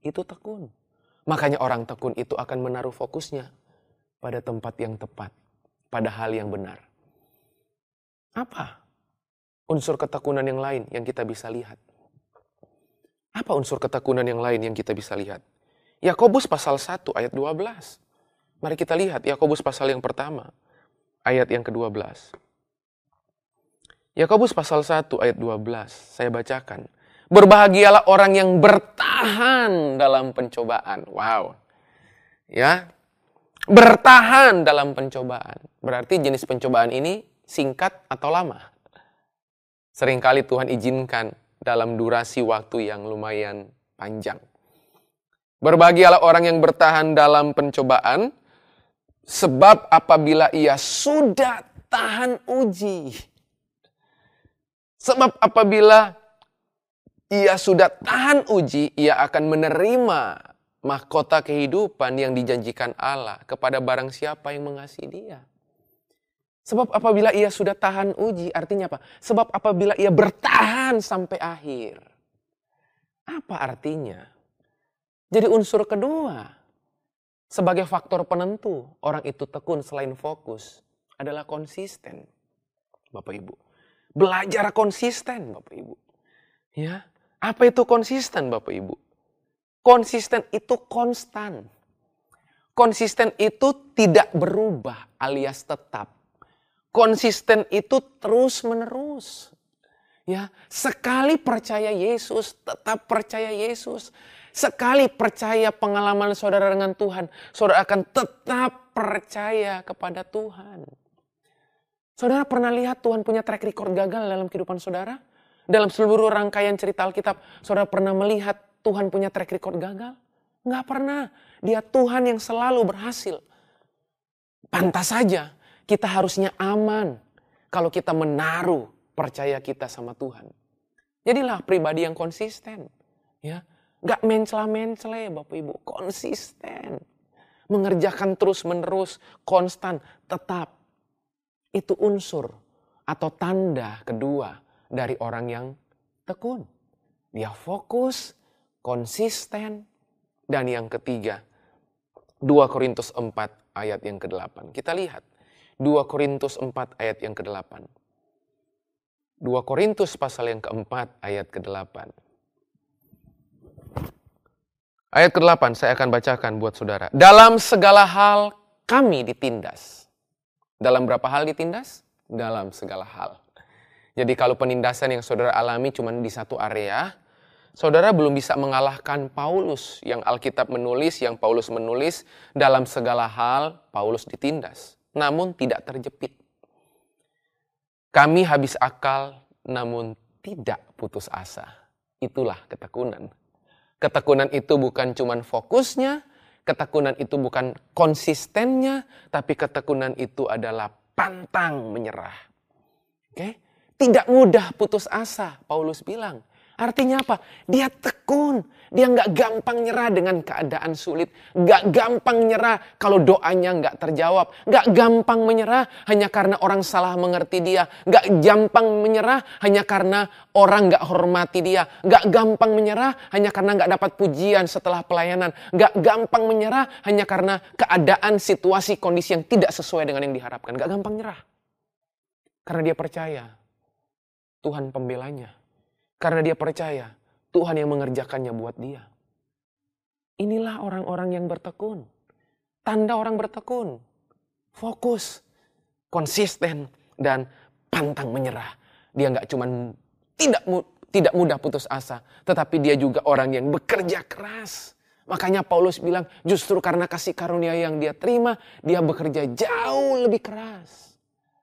Itu tekun. Makanya orang tekun itu akan menaruh fokusnya pada tempat yang tepat, pada hal yang benar. Apa unsur ketekunan yang lain yang kita bisa lihat? Apa unsur ketekunan yang lain yang kita bisa lihat? Yakobus pasal 1 ayat 12. Mari kita lihat Yakobus pasal yang pertama, ayat yang ke-12. Yakobus pasal 1 ayat 12, saya bacakan. Berbahagialah orang yang bertahan dalam pencobaan. Wow. Ya. Bertahan dalam pencobaan. Berarti jenis pencobaan ini singkat atau lama. Seringkali Tuhan izinkan dalam durasi waktu yang lumayan panjang. Berbahagialah orang yang bertahan dalam pencobaan, sebab apabila ia sudah tahan uji. Sebab apabila ia sudah tahan uji, ia akan menerima mahkota kehidupan yang dijanjikan Allah kepada barang siapa yang mengasihi dia. Sebab apabila ia sudah tahan uji, artinya apa? Sebab apabila ia bertahan sampai akhir. Apa artinya? Jadi unsur kedua, sebagai faktor penentu orang itu tekun selain fokus adalah konsisten. Bapak Ibu. Belajar konsisten Bapak Ibu. Ya, apa itu konsisten Bapak Ibu? Konsisten itu konstan. Konsisten itu tidak berubah alias tetap. Konsisten itu terus menerus. Ya, sekali percaya Yesus, tetap percaya Yesus. Sekali percaya pengalaman saudara dengan Tuhan, saudara akan tetap percaya kepada Tuhan. Saudara pernah lihat Tuhan punya track record gagal dalam kehidupan saudara? Dalam seluruh rangkaian cerita Alkitab, saudara pernah melihat Tuhan punya track record gagal? Nggak pernah. Dia Tuhan yang selalu berhasil. Pantas saja kita harusnya aman kalau kita menaruh percaya kita sama Tuhan. Jadilah pribadi yang konsisten. Ya, Gak mencela-mencela Bapak Ibu. Konsisten. Mengerjakan terus menerus, konstan, tetap. Itu unsur atau tanda kedua dari orang yang tekun. Dia fokus, konsisten, dan yang ketiga, 2 Korintus 4 ayat yang ke-8. Kita lihat 2 Korintus 4 ayat yang ke-8. 2 Korintus pasal yang keempat ayat ke-8. Ayat ke-8 saya akan bacakan buat saudara. Dalam segala hal kami ditindas. Dalam berapa hal ditindas? Dalam segala hal. Jadi kalau penindasan yang saudara alami cuma di satu area, saudara belum bisa mengalahkan Paulus yang Alkitab menulis, yang Paulus menulis dalam segala hal Paulus ditindas, namun tidak terjepit. Kami habis akal namun tidak putus asa. Itulah ketekunan. Ketekunan itu bukan cuma fokusnya, ketekunan itu bukan konsistennya, tapi ketekunan itu adalah pantang menyerah. Oke? Tidak mudah putus asa, Paulus bilang. Artinya apa? Dia tekun. Dia nggak gampang nyerah dengan keadaan sulit. Nggak gampang nyerah kalau doanya nggak terjawab. Nggak gampang menyerah hanya karena orang salah mengerti dia. Nggak gampang menyerah hanya karena orang nggak hormati dia. Nggak gampang menyerah hanya karena nggak dapat pujian setelah pelayanan. Nggak gampang menyerah hanya karena keadaan, situasi, kondisi yang tidak sesuai dengan yang diharapkan. Nggak gampang nyerah. Karena dia percaya Tuhan pembelanya. Karena dia percaya Tuhan yang mengerjakannya buat dia. Inilah orang-orang yang bertekun. Tanda orang bertekun. Fokus, konsisten, dan pantang menyerah. Dia nggak cuma tidak tidak mudah putus asa, tetapi dia juga orang yang bekerja keras. Makanya Paulus bilang, justru karena kasih karunia yang dia terima, dia bekerja jauh lebih keras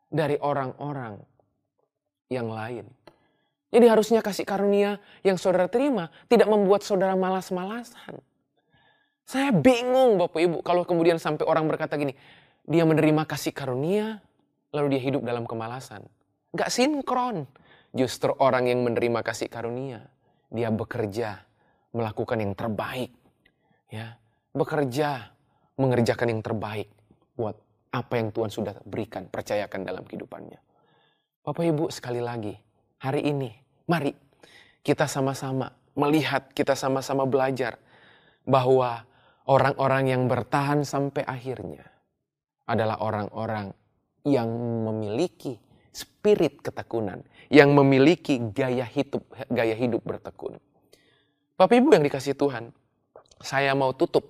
dari orang-orang yang lain. Jadi harusnya kasih karunia yang saudara terima tidak membuat saudara malas-malasan. Saya bingung Bapak Ibu kalau kemudian sampai orang berkata gini, dia menerima kasih karunia lalu dia hidup dalam kemalasan. Gak sinkron. Justru orang yang menerima kasih karunia, dia bekerja melakukan yang terbaik. Ya, bekerja mengerjakan yang terbaik buat apa yang Tuhan sudah berikan, percayakan dalam kehidupannya. Bapak Ibu sekali lagi, hari ini, mari kita sama-sama melihat, kita sama-sama belajar bahwa orang-orang yang bertahan sampai akhirnya adalah orang-orang yang memiliki spirit ketekunan, yang memiliki gaya hidup gaya hidup bertekun. Bapak Ibu yang dikasih Tuhan, saya mau tutup.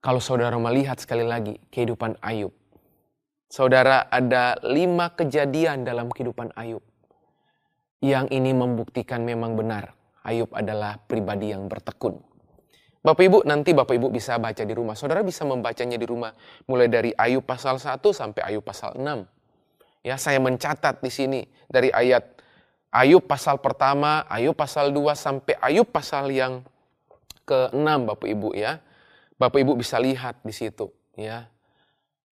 Kalau saudara melihat sekali lagi kehidupan Ayub, Saudara, ada lima kejadian dalam kehidupan Ayub. Yang ini membuktikan memang benar. Ayub adalah pribadi yang bertekun. Bapak Ibu, nanti Bapak Ibu bisa baca di rumah. Saudara bisa membacanya di rumah. Mulai dari Ayub pasal 1 sampai Ayub pasal 6. Ya, saya mencatat di sini dari ayat Ayub pasal pertama, Ayub pasal 2 sampai Ayub pasal yang ke-6 Bapak Ibu ya. Bapak Ibu bisa lihat di situ ya.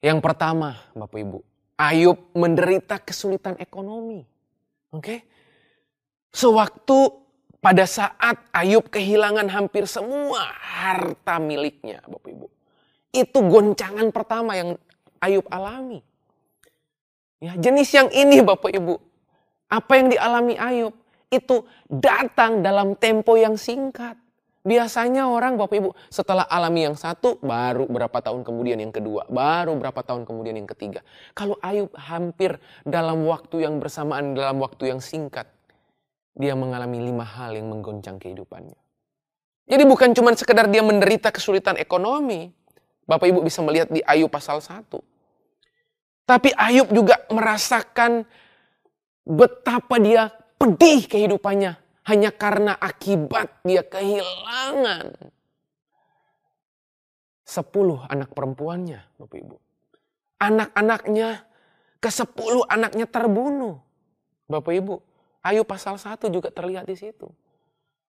Yang pertama, Bapak Ibu, Ayub menderita kesulitan ekonomi. Oke? Okay? Sewaktu pada saat Ayub kehilangan hampir semua harta miliknya, Bapak Ibu. Itu goncangan pertama yang Ayub alami. Ya, jenis yang ini Bapak Ibu, apa yang dialami Ayub itu datang dalam tempo yang singkat. Biasanya orang Bapak Ibu setelah alami yang satu baru berapa tahun kemudian yang kedua, baru berapa tahun kemudian yang ketiga. Kalau Ayub hampir dalam waktu yang bersamaan, dalam waktu yang singkat, dia mengalami lima hal yang menggoncang kehidupannya. Jadi bukan cuma sekedar dia menderita kesulitan ekonomi. Bapak Ibu bisa melihat di Ayub pasal 1. Tapi Ayub juga merasakan betapa dia pedih kehidupannya hanya karena akibat dia kehilangan sepuluh anak perempuannya, Bapak Ibu. Anak-anaknya, ke sepuluh anaknya terbunuh. Bapak Ibu, Ayub pasal 1 juga terlihat di situ.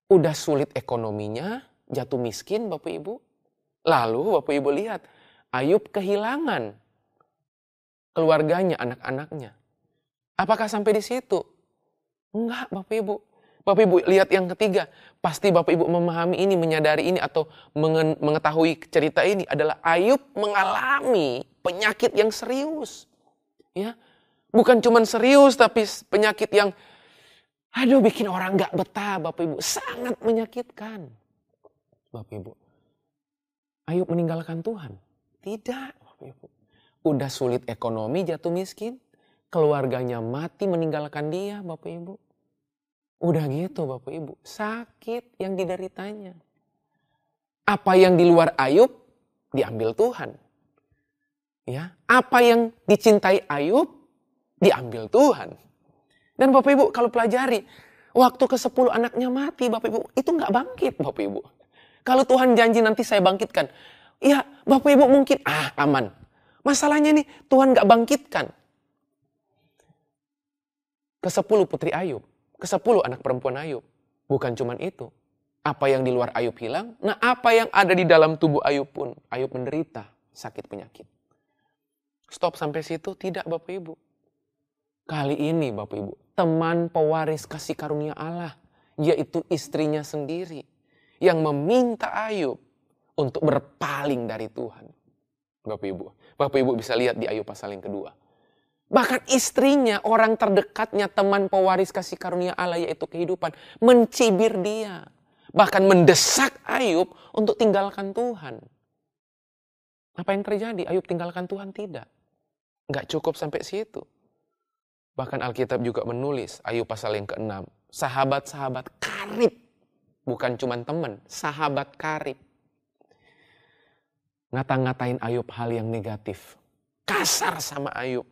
Udah sulit ekonominya, jatuh miskin Bapak Ibu. Lalu Bapak Ibu lihat, Ayub kehilangan keluarganya, anak-anaknya. Apakah sampai di situ? Enggak Bapak Ibu. Bapak Ibu lihat yang ketiga, pasti Bapak Ibu memahami ini, menyadari ini atau mengetahui cerita ini adalah Ayub mengalami penyakit yang serius. Ya. Bukan cuma serius tapi penyakit yang aduh bikin orang nggak betah Bapak Ibu, sangat menyakitkan. Bapak Ibu. Ayub meninggalkan Tuhan? Tidak, Bapak Ibu. Udah sulit ekonomi, jatuh miskin, keluarganya mati meninggalkan dia, Bapak Ibu. Udah gitu Bapak Ibu, sakit yang dideritanya. Apa yang di luar Ayub diambil Tuhan. Ya, apa yang dicintai Ayub diambil Tuhan. Dan Bapak Ibu kalau pelajari, waktu ke-10 anaknya mati Bapak Ibu, itu nggak bangkit Bapak Ibu. Kalau Tuhan janji nanti saya bangkitkan, ya Bapak Ibu mungkin ah aman. Masalahnya nih Tuhan nggak bangkitkan. Ke-10 putri Ayub, ke-10 anak perempuan Ayub. Bukan cuman itu. Apa yang di luar Ayub hilang, nah apa yang ada di dalam tubuh Ayub pun, Ayub menderita sakit penyakit. Stop sampai situ? Tidak Bapak Ibu. Kali ini Bapak Ibu, teman pewaris kasih karunia Allah, yaitu istrinya sendiri, yang meminta Ayub untuk berpaling dari Tuhan. Bapak Ibu, Bapak Ibu bisa lihat di Ayub pasal yang kedua. Bahkan istrinya, orang terdekatnya, teman pewaris kasih karunia Allah yaitu kehidupan, mencibir dia. Bahkan mendesak Ayub untuk tinggalkan Tuhan. Apa yang terjadi? Ayub tinggalkan Tuhan? Tidak. Nggak cukup sampai situ. Bahkan Alkitab juga menulis, Ayub pasal yang ke-6, sahabat-sahabat karib. Bukan cuma teman, sahabat karib. Ngata-ngatain Ayub hal yang negatif. Kasar sama Ayub.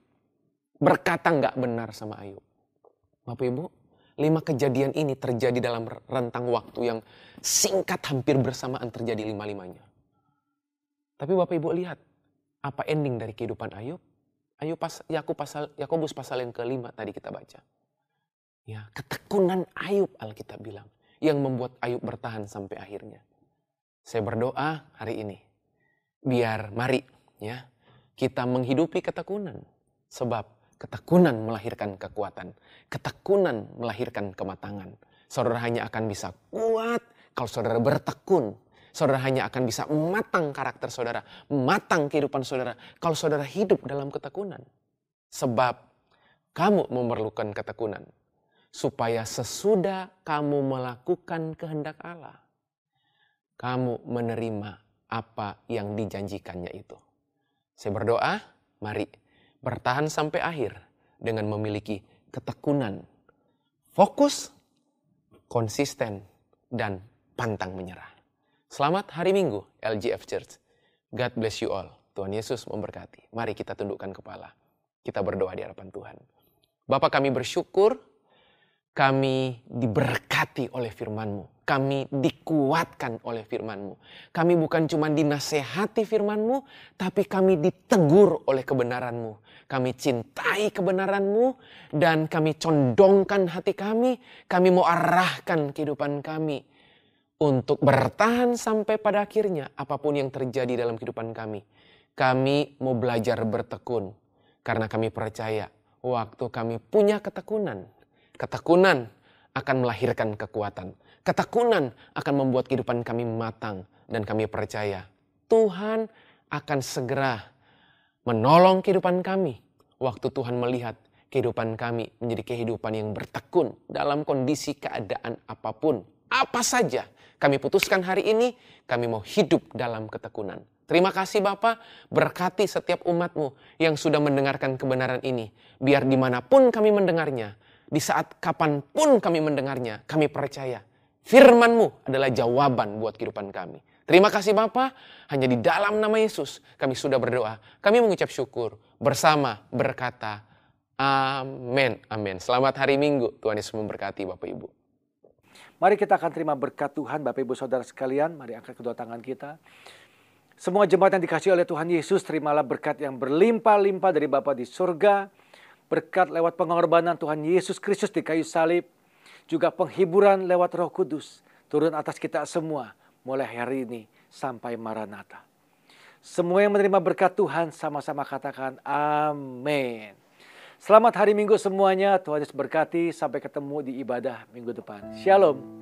Berkata nggak benar sama Ayub. Bapak Ibu, lima kejadian ini terjadi dalam rentang waktu yang singkat hampir bersamaan terjadi lima-limanya. Tapi Bapak Ibu lihat, apa ending dari kehidupan Ayub? Ayub pas, Yakub pasal, Yakobus pasal yang kelima tadi kita baca. Ya, ketekunan Ayub Alkitab bilang yang membuat Ayub bertahan sampai akhirnya. Saya berdoa hari ini biar mari ya kita menghidupi ketekunan sebab Ketekunan melahirkan kekuatan. Ketekunan melahirkan kematangan. Saudara hanya akan bisa kuat kalau saudara bertekun. Saudara hanya akan bisa matang karakter saudara, matang kehidupan saudara kalau saudara hidup dalam ketekunan. Sebab kamu memerlukan ketekunan supaya sesudah kamu melakukan kehendak Allah, kamu menerima apa yang dijanjikannya itu. Saya berdoa, mari bertahan sampai akhir dengan memiliki ketekunan, fokus, konsisten, dan pantang menyerah. Selamat hari Minggu LGF Church. God bless you all. Tuhan Yesus memberkati. Mari kita tundukkan kepala. Kita berdoa di hadapan Tuhan. Bapak kami bersyukur kami diberkati oleh firman-Mu. Kami dikuatkan oleh firman-Mu. Kami bukan cuma dinasehati firman-Mu, tapi kami ditegur oleh kebenaran-Mu. Kami cintai kebenaran-Mu dan kami condongkan hati kami. Kami mau arahkan kehidupan kami untuk bertahan sampai pada akhirnya apa pun yang terjadi dalam kehidupan kami. Kami mau belajar bertekun karena kami percaya waktu kami punya ketekunan Ketekunan akan melahirkan kekuatan. Ketekunan akan membuat kehidupan kami matang dan kami percaya Tuhan akan segera menolong kehidupan kami waktu Tuhan melihat kehidupan kami menjadi kehidupan yang bertekun dalam kondisi keadaan apa pun. Apa saja kami putuskan hari ini, kami mau hidup dalam ketekunan. Terima kasih Bapak, berkati setiap umatmu yang sudah mendengarkan kebenaran ini. Biar di mana pun kami mendengarnya, di saat kapan pun kami mendengarnya, kami percaya firman-Mu adalah jawaban buat kehidupan kami. Terima kasih Bapa, hanya di dalam nama Yesus kami sudah berdoa. Kami mengucap syukur bersama berkata, Amin. Amin. Selamat hari Minggu. Tuhan Yesus memberkati Bapak Ibu. Mari kita akan terima berkat Tuhan Bapak Ibu Saudara sekalian. Mari angkat kedua tangan kita. Semua jemaat yang dikasih oleh Tuhan Yesus, terimalah berkat yang berlimpah-limpah dari Bapa di surga berkat lewat pengorbanan Tuhan Yesus Kristus di kayu salib, juga penghiburan lewat Roh Kudus turun atas kita semua mulai hari ini sampai Maranatha. Semua yang menerima berkat Tuhan sama-sama katakan amin. Selamat hari Minggu semuanya. Tuhan Yesus berkati. Sampai ketemu di ibadah minggu depan. Shalom.